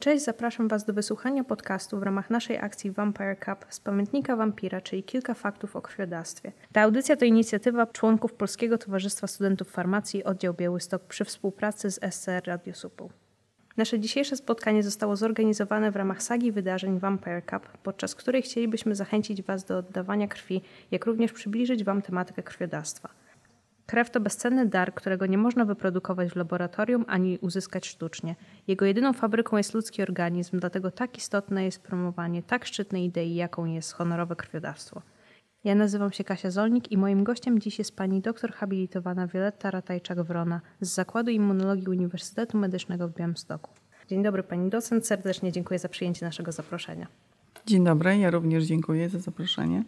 Cześć, zapraszam Was do wysłuchania podcastu w ramach naszej akcji Vampire Cup z pamiętnika wampira, czyli kilka faktów o krwiodawstwie. Ta audycja to inicjatywa członków Polskiego Towarzystwa Studentów Farmacji Oddział Białystok przy współpracy z SCR Radio Supół. Nasze dzisiejsze spotkanie zostało zorganizowane w ramach sagi wydarzeń Vampire Cup, podczas której chcielibyśmy zachęcić Was do oddawania krwi, jak również przybliżyć Wam tematykę krwiodawstwa. Krew to bezcenny dar, którego nie można wyprodukować w laboratorium ani uzyskać sztucznie. Jego jedyną fabryką jest ludzki organizm, dlatego tak istotne jest promowanie tak szczytnej idei, jaką jest honorowe krwiodawstwo. Ja nazywam się Kasia Zolnik i moim gościem dziś jest pani doktor habilitowana Wioletta Ratajczak-Wrona z Zakładu Immunologii Uniwersytetu Medycznego w Białymstoku. Dzień dobry pani docent, serdecznie dziękuję za przyjęcie naszego zaproszenia. Dzień dobry, ja również dziękuję za zaproszenie.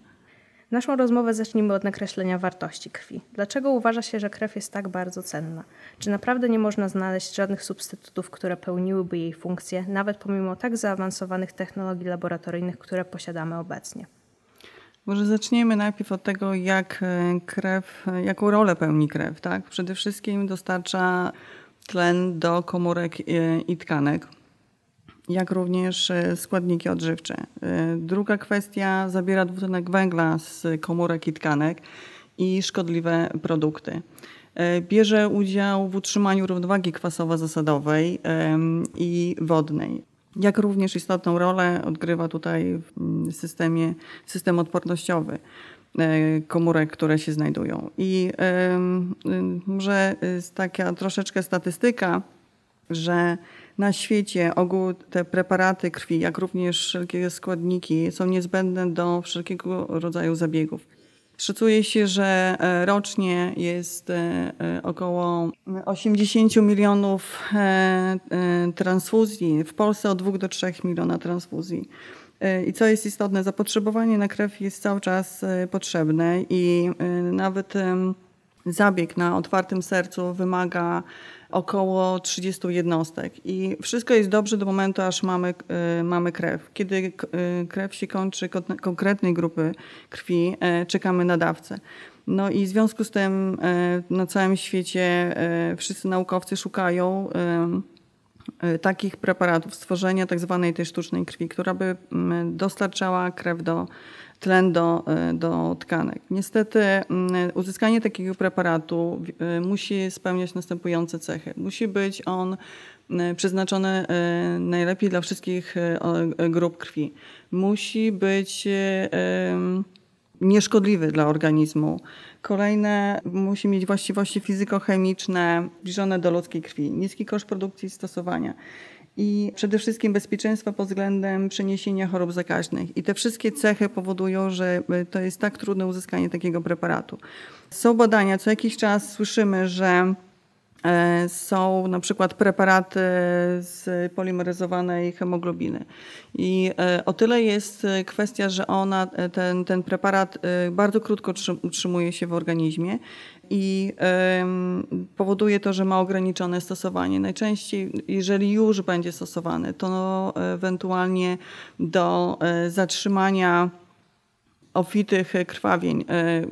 Naszą rozmowę zacznijmy od nakreślenia wartości krwi. Dlaczego uważa się, że krew jest tak bardzo cenna? Czy naprawdę nie można znaleźć żadnych substytutów, które pełniłyby jej funkcję, nawet pomimo tak zaawansowanych technologii laboratoryjnych, które posiadamy obecnie? Może zaczniemy najpierw od tego, jak e, krew, jaką rolę pełni krew. Tak? Przede wszystkim dostarcza tlen do komórek e, i tkanek jak również e, składniki odżywcze. E, druga kwestia zabiera dwutlenek węgla z komórek i tkanek i szkodliwe produkty. E, bierze udział w utrzymaniu równowagi kwasowo-zasadowej i wodnej. Jak również istotną rolę odgrywa tutaj w systemie system odpornościowy komórek, które się znajdują. I może taka troszeczkę statystyka, że na świecie ogół te preparaty krwi, jak również wszelkie składniki są niezbędne do wszelkiego rodzaju zabiegów. Szacuje się, że e, rocznie jest e, e, około 80 milionów transfuzji. W Polsce od 2 do 3 miliona transfuzji. I co jest istotne, zapotrzebowanie na krew jest cały czas potrzebne i nawet zabieg na otwartym sercu wymaga około 30 jednostek. I wszystko jest dobrze do momentu, aż mamy, y, mamy krew. Kiedy y, krew się kończy konkretnej grupy krwi, y, czekamy na dawcę. No i w związku z tym na całym świecie wszyscy naukowcy szukają takich preparatów, stworzenia tak zwanej tej sztucznej krwi, która by mm, dostarczała krew do tlen do, e, do tkanek. Niestety mm, uzyskanie takiego preparatu e, musi spełniać następujące cechy. Musi być on e, przeznaczony najlepiej dla wszystkich grup krwi. Musi być nieszkodliwy dla organizmu. Kolejne musi mieć właściwości fizykochemiczne zbliżone do ludzkiej krwi. Niski koszt produkcji i stosowania i przede wszystkim bezpieczeństwa pod względem przeniesienia chorób zakaźnych. I te wszystkie cechy powodują, że y, to jest tak trudne uzyskanie takiego preparatu. Są badania, co jakiś czas słyszymy, że e, są na przykład preparaty z polimeryzowanej hemoglobiny. I e, o tyle jest e, kwestia, że ona, ten, ten preparat bardzo krótko utrzymuje się w organizmie i powoduje to, że ma ograniczone stosowanie. Najczęściej, jeżeli już będzie stosowany, to no, ewentualnie do e, zatrzymania obfitych krwawień. E,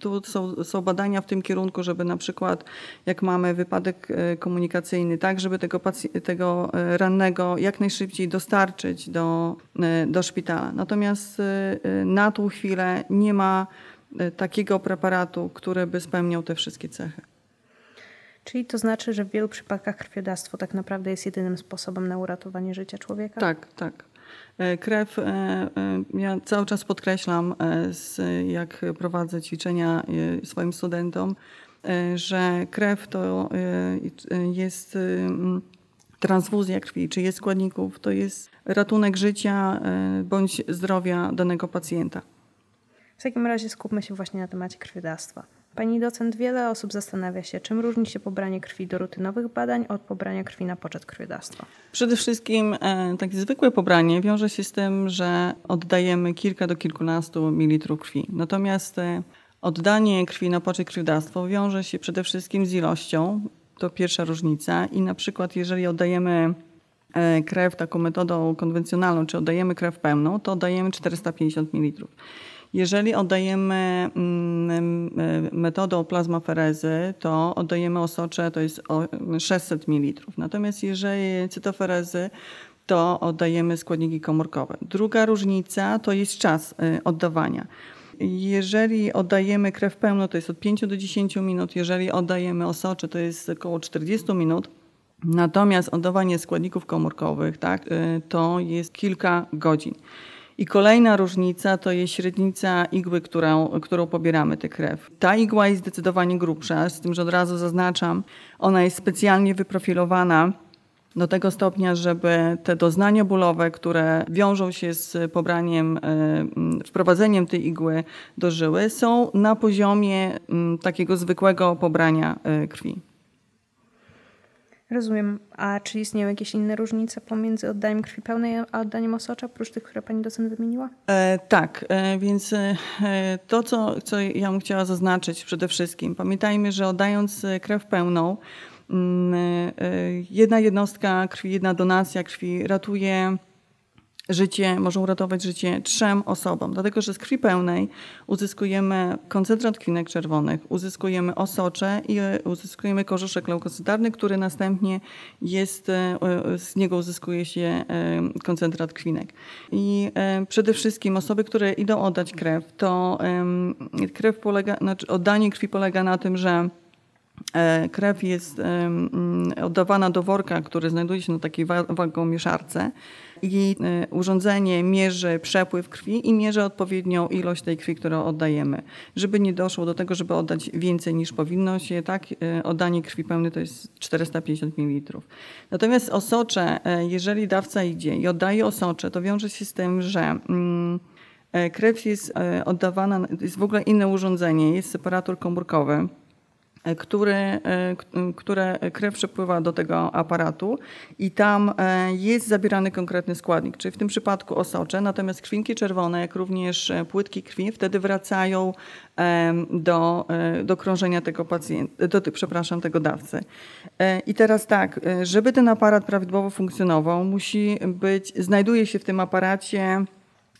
tu są, są, badania w tym kierunku, żeby na przykład jak mamy wypadek e, komunikacyjny, tak żeby tego, tego rannego jak najszybciej dostarczyć do, do szpitala. Natomiast na tą chwilę nie ma E, takiego preparatu, który by spełniał te wszystkie cechy. Czyli to znaczy, że w wielu przypadkach krwiodawstwo tak naprawdę jest jedynym sposobem na uratowanie życia człowieka? Tak, tak. E, krew, e, ja cały czas podkreślam, jak prowadzę ćwiczenia swoim studentom, że krew to jest transfuzja krwi, czy jest składników, to jest ratunek życia bądź zdrowia danego pacjenta. W takim razie skupmy się właśnie na temacie krwiodawstwa. Pani docent, wiele osób zastanawia się, czym różni się pobranie krwi do rutynowych badań od pobrania krwi na poczet krwiodawstwa. Przede wszystkim e, takie zwykłe pobranie wiąże się z tym, że oddajemy kilka do kilkunastu mililitrów krwi. Natomiast e, oddanie krwi na poczet krwiodawstwa wiąże się przede wszystkim z ilością. To pierwsza różnica. I na przykład jeżeli oddajemy e, krew taką metodą konwencjonalną, czy oddajemy krew pełną, to oddajemy 450 ml. Jeżeli oddajemy mm, metodą plazmaferezy, to oddajemy osocze, to jest 600 ml. Natomiast jeżeli cytoferezy, to oddajemy składniki komórkowe. Druga różnica to jest czas oddawania. Jeżeli oddajemy krew pełną, to jest od 5 do 10 minut. Jeżeli oddajemy osocze, to jest około 40 minut. Natomiast oddawanie składników komórkowych tak, y, to jest kilka godzin. I kolejna różnica to jest średnica igły, którą, którą pobieramy tę krew. Ta igła jest zdecydowanie grubsza, z tym, że od razu zaznaczam, ona jest specjalnie wyprofilowana do tego stopnia, żeby te doznania bólowe, które wiążą się z pobraniem, y, wprowadzeniem tej igły do żyły, są na poziomie takiego zwykłego pobrania y, krwi. Rozumiem. A czy istnieją jakieś inne różnice pomiędzy oddaniem krwi pełnej a oddaniem osocza, oprócz tych, które pani docent wymieniła? E, tak, e, więc e, to, co, co ja bym chciała zaznaczyć przede wszystkim, pamiętajmy, że oddając e, krew pełną, mm, e, jedna jednostka krwi, jedna donacja krwi ratuje życie, może uratować życie trzem osobom, dlatego że z krwi pełnej uzyskujemy koncentrat kwinek czerwonych, uzyskujemy osocze i e, uzyskujemy korzuszek leukocytarny, który następnie jest, e, e, z niego uzyskuje się koncentrat kwinek. I przede wszystkim osoby, które idą oddać krew, to krew polega, znaczy oddanie krwi polega na tym, że krew jest oddawana do worka, który znajduje się na takiej wagomieszarce i e, urządzenie mierzy przepływ krwi i mierzy odpowiednią ilość tej krwi, którą oddajemy. Żeby nie doszło do tego, żeby oddać więcej niż powinno się, tak, e, oddanie krwi pełnej to jest 450 ml. Natomiast osocze, e, jeżeli dawca idzie i oddaje osocze, to wiąże się z tym, że mm, krew jest oddawana, jest w ogóle inne urządzenie, jest separator komórkowy który, e, które krew przepływa do tego aparatu i tam e, jest zabierany konkretny składnik, czyli w tym przypadku osocze, natomiast krwinki czerwone, jak również e, płytki krwi wtedy wracają do, do krążenia tego pacjenta, do, przepraszam, tego dawcy. I teraz tak, żeby ten aparat prawidłowo funkcjonował, musi być, znajduje się w tym aparacie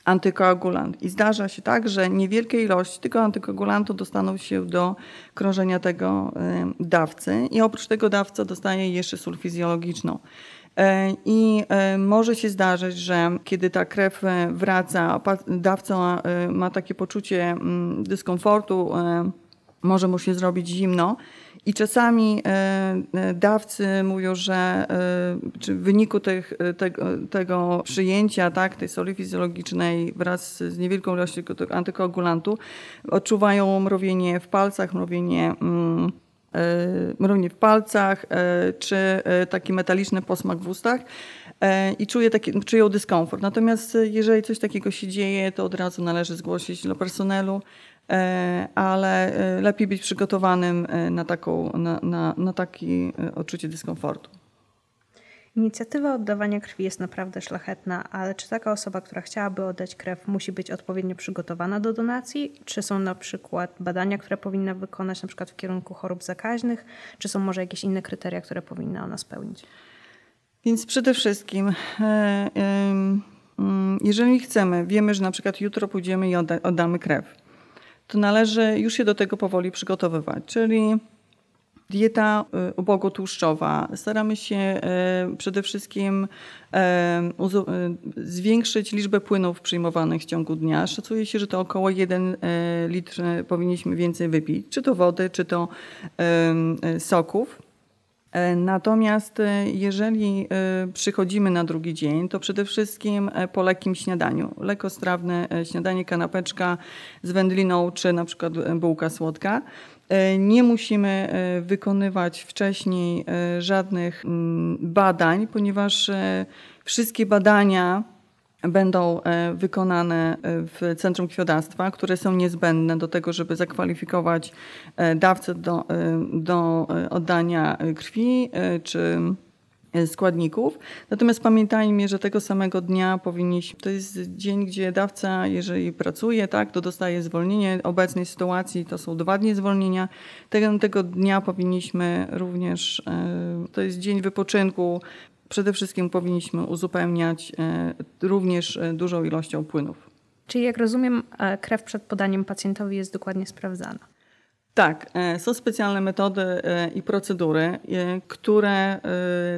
antykoagulant. I zdarza się tak, że niewielkie ilości tego antykoagulantu dostaną się do krążenia tego dawcy i oprócz tego dawca dostaje jeszcze sól fizjologiczną. E, I e, może się zdarzyć, że kiedy ta krew e, wraca, dawca ma takie poczucie mm, dyskomfortu, może mu się zrobić zimno i czasami e, e, dawcy mówią, że e, w wyniku tych, tego, tego przyjęcia tak, tej soli fizjologicznej wraz z niewielką ilością antykoagulantu odczuwają mrowienie w palcach, mrowienie mm, mrowienie w palcach, czy taki metaliczny posmak w ustach i czuje taki, czują dyskomfort. Natomiast jeżeli coś takiego się dzieje, to od razu należy zgłosić do personelu, E, ale e, lepiej być przygotowanym e, na, taką, na, na, na takie odczucie dyskomfortu. Inicjatywa oddawania krwi jest naprawdę szlachetna, ale czy taka osoba, która chciałaby oddać krew, musi być odpowiednio przygotowana do donacji? Czy są na przykład badania, które powinna wykonać na przykład w kierunku chorób zakaźnych? Czy są może jakieś inne kryteria, które powinna ona spełnić? Więc przede wszystkim, mm, jeżeli chcemy, wiemy, że na przykład jutro pójdziemy i oddamy krew to należy już się do tego powoli przygotowywać. Czyli dieta y, ubogotłuszczowa. Staramy się y, przede wszystkim zwiększyć liczbę płynów przyjmowanych w ciągu dnia. Szacuje się, że to około 1 litr powinniśmy więcej wypić, czy to wody, czy to soków. E, natomiast e, jeżeli e, przychodzimy na drugi dzień, to przede wszystkim po lekkim śniadaniu. Lekostrawne śniadanie, kanapeczka z wędliną czy na przykład bułka słodka. Nie musimy wykonywać wcześniej żadnych mm, badań, ponieważ wszystkie badania będą e, wykonane e, w Centrum Krwiodawstwa, które są niezbędne do tego, żeby zakwalifikować e, dawcę do, do oddania krwi czy składników. Natomiast pamiętajmy, że tego samego dnia powinniśmy, to jest dzień, gdzie dawca, jeżeli pracuje, tak, to dostaje zwolnienie. W obecnej sytuacji to są dwa dni zwolnienia. Tego, tego dnia powinniśmy również, to jest dzień wypoczynku, Przede wszystkim powinniśmy uzupełniać e, również e, dużą ilością płynów. Czyli jak rozumiem, e, krew przed podaniem pacjentowi jest dokładnie sprawdzana. Tak, są specjalne metody i procedury, które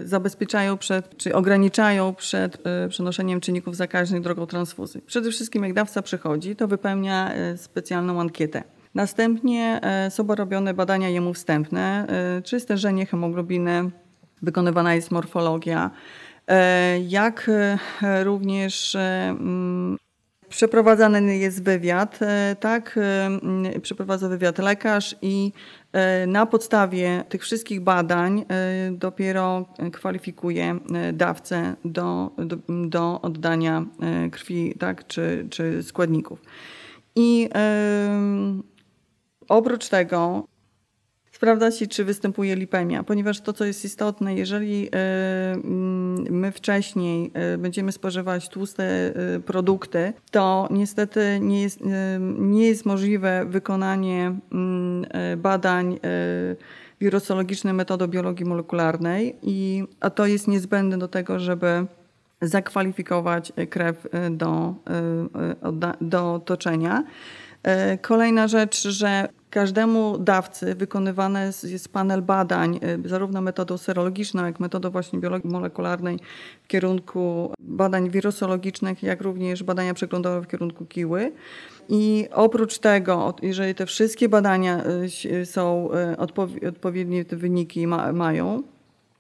zabezpieczają przed, czy ograniczają przed przenoszeniem czynników zakaźnych drogą transfuzji. Przede wszystkim jak dawca przychodzi, to wypełnia specjalną ankietę. Następnie są robione badania jemu wstępne, czy stężenie hemoglobiny, wykonywana jest morfologia, jak również mm, Przeprowadzany jest wywiad, e, tak? E, przeprowadza wywiad lekarz i e, na podstawie tych wszystkich badań dopiero kwalifikuje dawcę do, do, do oddania krwi tak? czy, czy składników. I oprócz tego sprawdza się, czy występuje lipemia, ponieważ to, co jest istotne, jeżeli e, mm, my wcześniej e, będziemy spożywać tłuste e, produkty, to niestety nie jest, nie jest możliwe wykonanie mm, badań wirusologicznych metodą biologii molekularnej, i, a to jest niezbędne do tego, żeby zakwalifikować krew do, do toczenia. Kolejna rzecz, że Każdemu dawcy wykonywany jest panel badań, y, zarówno metodą serologiczną, jak metodą właśnie biologii molekularnej w kierunku badań wirusologicznych, jak również badania przeglądowe w kierunku kiły. I oprócz tego, jeżeli te wszystkie badania y, są odpowiednie te wyniki ma, mają,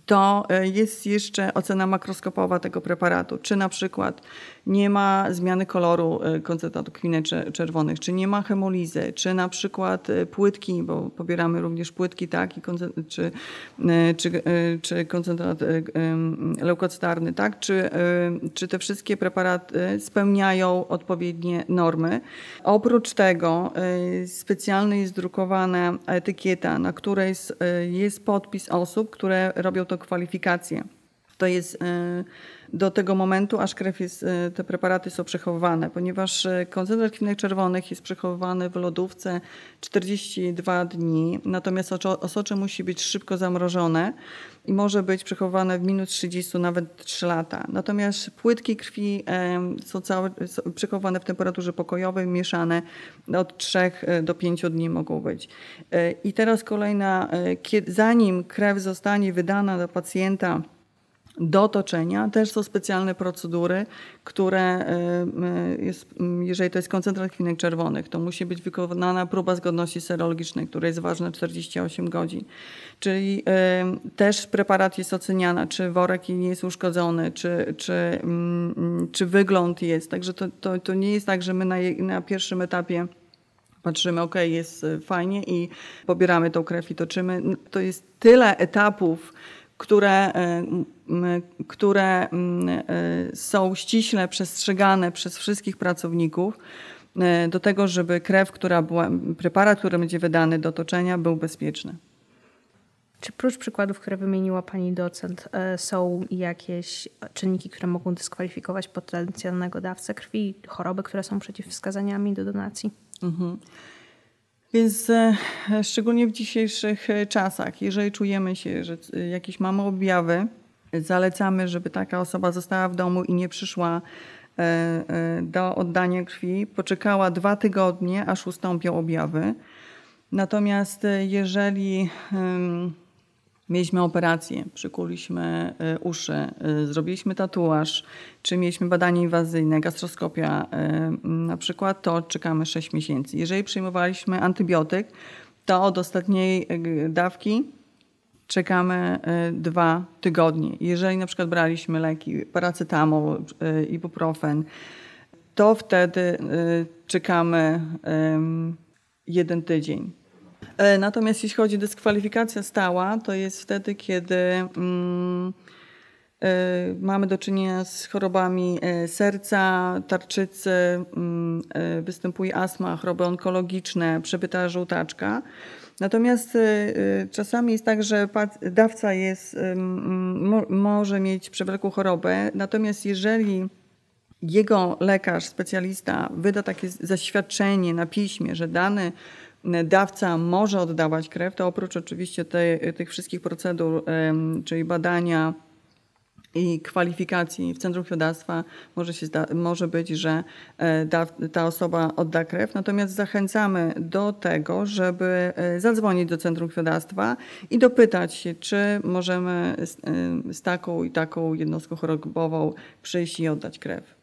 to e, jest jeszcze ocena makroskopowa tego preparatu. Czy na przykład nie ma zmiany koloru e, koncentratu kwinek czerwonych, czy nie ma hemolizy, czy na przykład e, płytki, bo pobieramy również płytki, tak, i czy, czy, czy koncentrat leukocytarny, tak, czy, czy te wszystkie preparaty spełniają odpowiednie normy. Oprócz tego specjalnie jest drukowana etykieta, na której jest, podpis osób, które robią to kwalifikacje. To jest e, do tego momentu, aż krew jest, e, te preparaty są przechowywane, ponieważ e, koncentrat krwinek czerwonych jest przechowywany w lodówce 42 dni, natomiast osocze musi być szybko zamrożone i może być przechowywane w minus 30, nawet 3 lata. Natomiast płytki krwi są, całe, są przechowywane w temperaturze pokojowej, mieszane od 3 do 5 dni mogą być. I teraz kolejna, zanim krew zostanie wydana do pacjenta, do toczenia też są specjalne procedury, które, y, y, jest, jeżeli to jest koncentrat kwinek czerwonych, to musi być wykonana próba zgodności serologicznej, która jest ważna 48 godzin. Czyli y, też preparat jest oceniany, czy worek nie jest uszkodzony, czy, czy, mm, czy wygląd jest. Także to, to, to nie jest tak, że my na, na pierwszym etapie patrzymy, ok, jest fajnie i pobieramy tą krew i toczymy. To jest tyle etapów, które, e, które e, są ściśle przestrzegane przez wszystkich pracowników e, do tego, żeby krew, która była, preparat, który będzie wydany do toczenia, był bezpieczny. Czy prócz przykładów, które wymieniła pani docent, są jakieś czynniki, które mogą dyskwalifikować potencjalnego dawcę krwi, choroby, które są przeciwwskazaniami do donacji? Mhm. Więc e, szczególnie w dzisiejszych e, czasach, jeżeli czujemy się, że e, jakieś mamy objawy, zalecamy, żeby taka osoba została w domu i nie przyszła do oddania krwi, poczekała dwa tygodnie, aż ustąpią objawy. Natomiast jeżeli Mieliśmy operację, przykuliśmy y, uszy, y, zrobiliśmy tatuaż, czy mieliśmy badanie inwazyjne, gastroskopia y, na przykład, to czekamy 6 miesięcy. Jeżeli przyjmowaliśmy antybiotyk, to od ostatniej dawki czekamy dwa tygodnie. Jeżeli na przykład braliśmy leki, paracetamol, ibuprofen, to wtedy czekamy jeden tydzień. E, natomiast jeśli chodzi o dyskwalifikację stała, to jest wtedy, kiedy mm, y, mamy do czynienia z chorobami e, serca, tarczycy, y, występuje astma, choroby onkologiczne, przebyta żółtaczka. Natomiast czasami jest tak, że dawca jest, może mieć przewlekłą chorobę, natomiast jeżeli jego lekarz, specjalista wyda takie zaświadczenie na piśmie, że dany dawca może oddawać krew, to oprócz oczywiście tych wszystkich procedur, czyli badania i kwalifikacji w Centrum Krwiodawstwa może, się może być, że e, da, ta osoba odda krew. Natomiast zachęcamy do tego, żeby e, zadzwonić do Centrum Krwiodawstwa i dopytać się, czy możemy z, z taką i taką jednostką chorobową przyjść i oddać krew.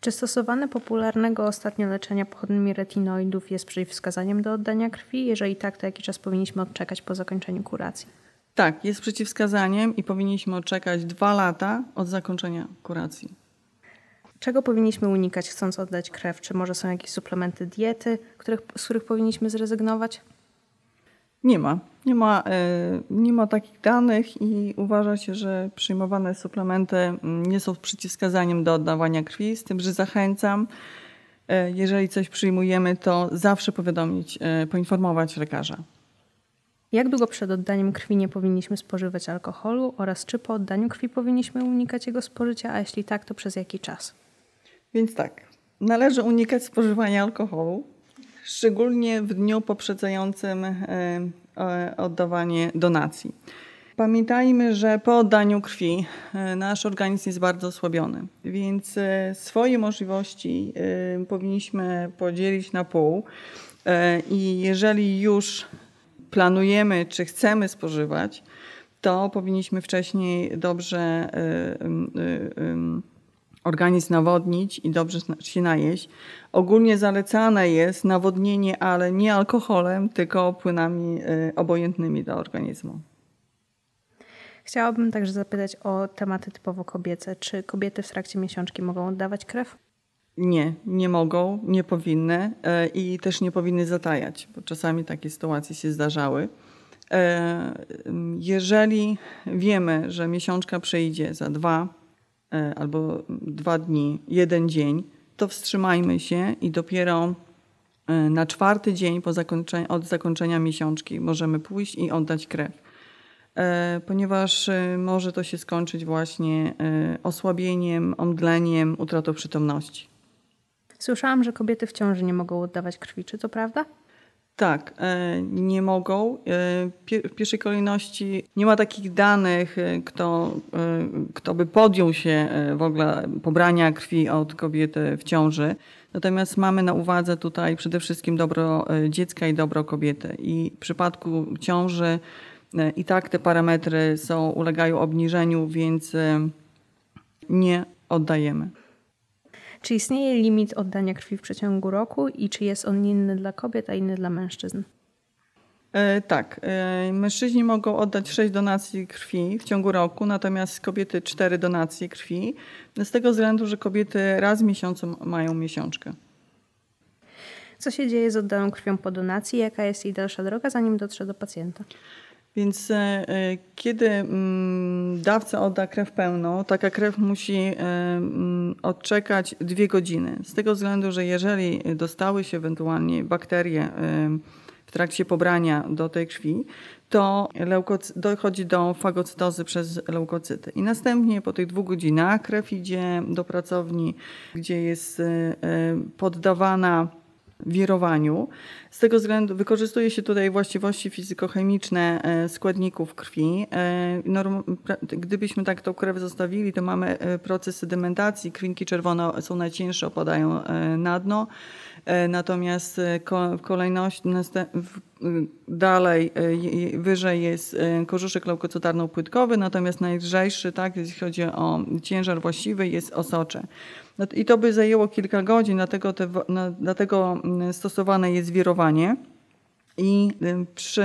Czy stosowane popularnego ostatnio leczenia pochodnymi retinoidów jest przeciwwskazaniem do oddania krwi? Jeżeli tak, to jaki czas powinniśmy odczekać po zakończeniu kuracji? Tak, jest przeciwwskazaniem i powinniśmy odczekać dwa lata od zakończenia kuracji. Czego powinniśmy unikać, chcąc oddać krew? Czy może są jakieś suplementy diety, których, z których powinniśmy zrezygnować? Nie ma. Nie ma, e, nie ma takich danych i uważa się, że przyjmowane suplementy mm, nie są przeciwwskazaniem do oddawania krwi, z tym, że zachęcam, e, jeżeli coś przyjmujemy, to zawsze powiadomić, e, poinformować lekarza. Jak długo przed oddaniem krwi nie powinniśmy spożywać alkoholu oraz czy po oddaniu krwi powinniśmy unikać jego spożycia, a jeśli tak, to przez jaki czas? Więc tak, należy unikać spożywania alkoholu, szczególnie w dniu poprzedzającym e, e, oddawanie donacji. Pamiętajmy, że po oddaniu krwi e, nasz organizm jest bardzo osłabiony, więc swoje możliwości powinniśmy podzielić na pół. I jeżeli już planujemy, czy chcemy spożywać, to powinniśmy wcześniej dobrze organizm nawodnić i dobrze się najeść. Ogólnie zalecane jest nawodnienie, ale nie alkoholem, tylko płynami y, obojętnymi dla organizmu. Chciałabym także zapytać o tematy typowo kobiece. Czy kobiety w trakcie miesiączki mogą oddawać krew? Nie, nie mogą, nie powinny y, i też nie powinny zatajać, bo czasami takie sytuacje się zdarzały. Y, jeżeli wiemy, że miesiączka przejdzie za dwa albo dwa dni, jeden dzień, to wstrzymajmy się i dopiero e, na czwarty dzień po od zakończenia miesiączki możemy pójść i oddać krew. E, ponieważ e, może to się skończyć właśnie osłabieniem, omdleniem, utratą przytomności. Słyszałam, że kobiety w ciąży nie mogą oddawać krwi. Czy to prawda? Tak, nie mogą. W pierwszej kolejności nie ma takich danych, kto, kto by podjął się w ogóle pobrania krwi od kobiety w ciąży. Natomiast mamy na uwadze tutaj przede wszystkim dobro dziecka i dobro kobiety. I w przypadku ciąży i tak te parametry są, ulegają obniżeniu, więc nie oddajemy. Czy istnieje limit oddania krwi w przeciągu roku i czy jest on inny dla kobiet, a inny dla mężczyzn? E, tak. E, mężczyźni mogą oddać 6 donacji krwi w ciągu roku, natomiast kobiety 4 donacje krwi. Z tego względu, że kobiety raz w miesiącu mają miesiączkę. Co się dzieje z oddaną krwią po donacji? Jaka jest jej dalsza droga, zanim dotrze do pacjenta? Więc e, e, kiedy mm, dawca odda krew pełną, taka krew musi e, mm, odczekać dwie godziny. Z tego względu, że jeżeli dostały się ewentualnie bakterie w trakcie pobrania do tej krwi, to dochodzi do fagocytozy przez leukocyty. I następnie po tych dwóch godzinach krew idzie do pracowni, gdzie jest poddawana wirowaniu. Z tego względu wykorzystuje się tutaj właściwości fizykochemiczne e, składników krwi. E, gdybyśmy tak tą krew zostawili, to mamy e, proces sedymentacji. Krwinki czerwone są najcięższe, opadają na dno. Natomiast w kolejności dalej wyżej jest korzuszek leukocytarno-płytkowy, natomiast najlżejszy, tak, jeśli chodzi o ciężar właściwy, jest osocze. No I to by zajęło kilka godzin, dlatego, te, dlatego mm, stosowane jest wirowanie. I przy,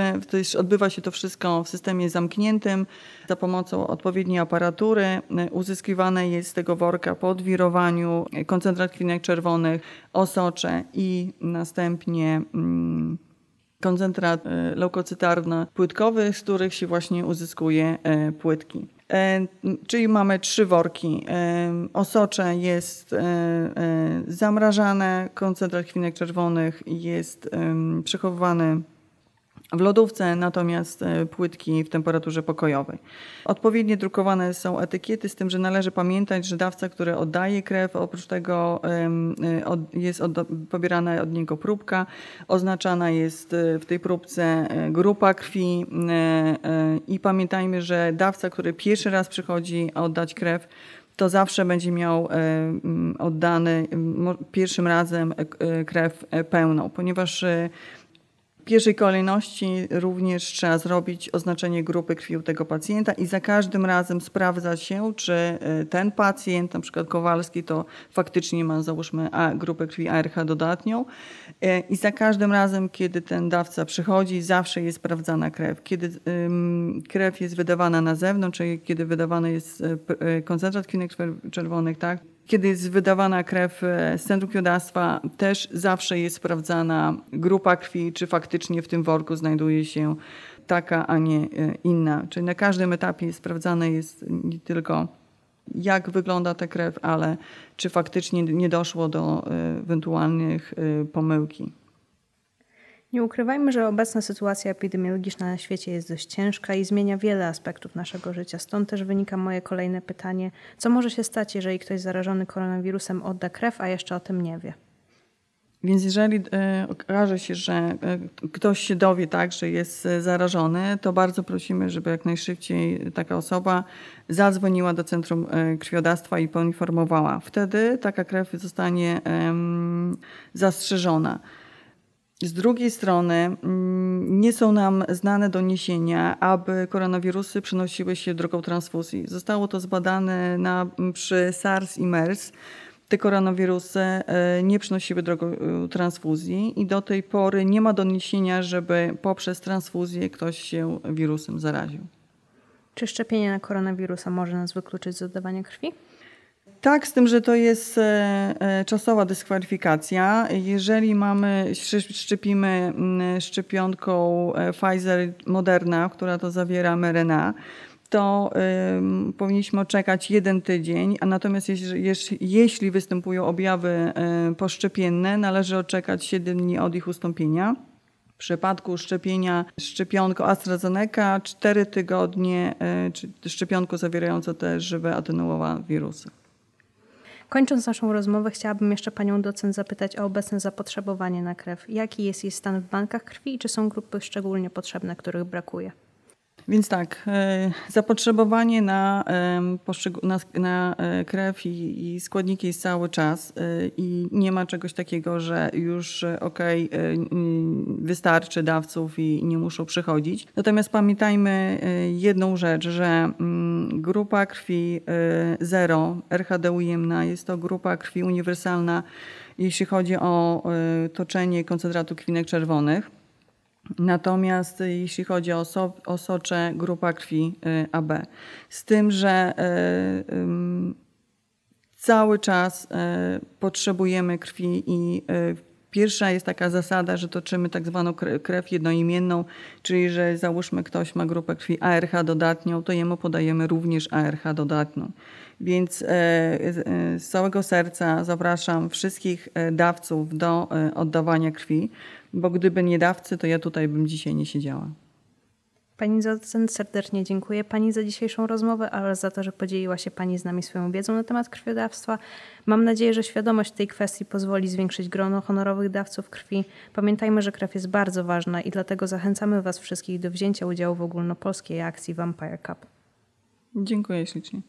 odbywa się to wszystko w systemie zamkniętym za pomocą odpowiedniej aparatury. Uzyskiwane jest z tego worka po odwirowaniu koncentrat krwinek czerwonych, osocze i następnie mm, koncentrat y, leukocytarno-płytkowy, z których się właśnie uzyskuje y, płytki. E, czyli mamy trzy worki. E, osocze jest e, zamrażane, koncentrat krwinek czerwonych jest przechowywany w lodówce, natomiast e, płytki w temperaturze pokojowej. Odpowiednio drukowane są etykiety, z tym, że należy pamiętać, że dawca, który oddaje krew, oprócz tego e, jest pobierana od niego próbka, oznaczana jest e, w tej próbce grupa krwi i pamiętajmy, że dawca, który pierwszy raz przychodzi oddać krew, to zawsze będzie miał oddany pierwszym razem krew pełną, ponieważ pierwszej kolejności również trzeba zrobić oznaczenie grupy krwi u tego pacjenta i za każdym razem sprawdza się, czy e, ten pacjent, na przykład Kowalski, to faktycznie ma załóżmy A, grupę krwi ARH dodatnią e, i za każdym razem, kiedy ten dawca przychodzi, zawsze jest sprawdzana krew. Kiedy krew jest wydawana na zewnątrz, czyli kiedy wydawany jest e, koncentrat krwinek czerwonych, tak, kiedy jest wydawana krew z centrum krwiodawstwa, też zawsze jest sprawdzana grupa krwi, czy faktycznie w tym worku znajduje się taka, a nie e, inna. Czyli na każdym etapie sprawdzane jest nie tylko jak wygląda ta krew, ale czy faktycznie nie doszło do e, ewentualnych e, pomyłki. Nie ukrywajmy, że obecna sytuacja epidemiologiczna na świecie jest dość ciężka i zmienia wiele aspektów naszego życia. Stąd też wynika moje kolejne pytanie: co może się stać, jeżeli ktoś zarażony koronawirusem odda krew, a jeszcze o tym nie wie? Więc jeżeli e, okaże się, że e, ktoś się dowie tak, że jest e, zarażony, to bardzo prosimy, żeby jak najszybciej taka osoba zadzwoniła do Centrum Krwiodawstwa i poinformowała. Wtedy taka krew zostanie zastrzeżona. Z drugiej strony mm, nie są nam znane doniesienia, aby koronawirusy przenosiły się drogą transfuzji. Zostało to zbadane na, przy SARS i MERS. Te koronawirusy e, nie przenosiły drogą e, transfuzji i do tej pory nie ma doniesienia, żeby poprzez transfuzję ktoś się wirusem zaraził. Czy szczepienie na koronawirusa może nas wykluczyć z oddawania krwi? Tak, z tym, że to jest e, e, czasowa dyskwalifikacja. Jeżeli mamy, szczepimy szczepionką e, Pfizer Moderna, która to zawiera mRNA, to y, powinniśmy czekać jeden tydzień, a natomiast jeśli, jeśli występują objawy y, poszczepienne, należy oczekać 7 dni od ich ustąpienia. W przypadku szczepienia szczepionką AstraZeneca 4 tygodnie, y, czy szczepionką zawierającą też żywe atenuowa wirusy. Kończąc naszą rozmowę, chciałabym jeszcze panią docent zapytać o obecne zapotrzebowanie na krew. Jaki jest jej stan w bankach krwi i czy są grupy szczególnie potrzebne, których brakuje? Więc tak, e, zapotrzebowanie na, na, e, krew i, i, składniki jest cały czas e, i nie ma czegoś takiego, że już okej, wystarczy dawców i nie muszą przychodzić. Natomiast pamiętajmy jedną rzecz, że mm, grupa krwi zero, RHD ujemna, jest to grupa krwi uniwersalna, jeśli chodzi o toczenie koncentratu krwinek czerwonych. Natomiast jeśli chodzi o, so, o socze, grupa krwi y, AB. Z tym, że y, cały czas y, potrzebujemy krwi i Pierwsza jest taka zasada, że toczymy tak zwaną krew jednoimienną, czyli że załóżmy ktoś ma grupę krwi ARH dodatnią, to jemu podajemy również ARH dodatnią. Więc z całego serca zapraszam wszystkich dawców do oddawania krwi bo gdyby nie dawcy, to ja tutaj bym dzisiaj nie siedziała. Pani docent, serdecznie dziękuję Pani za dzisiejszą rozmowę, ale za to, że podzieliła się Pani z nami swoją wiedzą na temat krwiodawstwa. Mam nadzieję, że świadomość tej kwestii pozwoli zwiększyć grono honorowych dawców krwi. Pamiętajmy, że krew jest bardzo ważna i dlatego zachęcamy Was wszystkich do wzięcia udziału w ogólnopolskiej akcji Vampire Cup. Dziękuję ślicznie.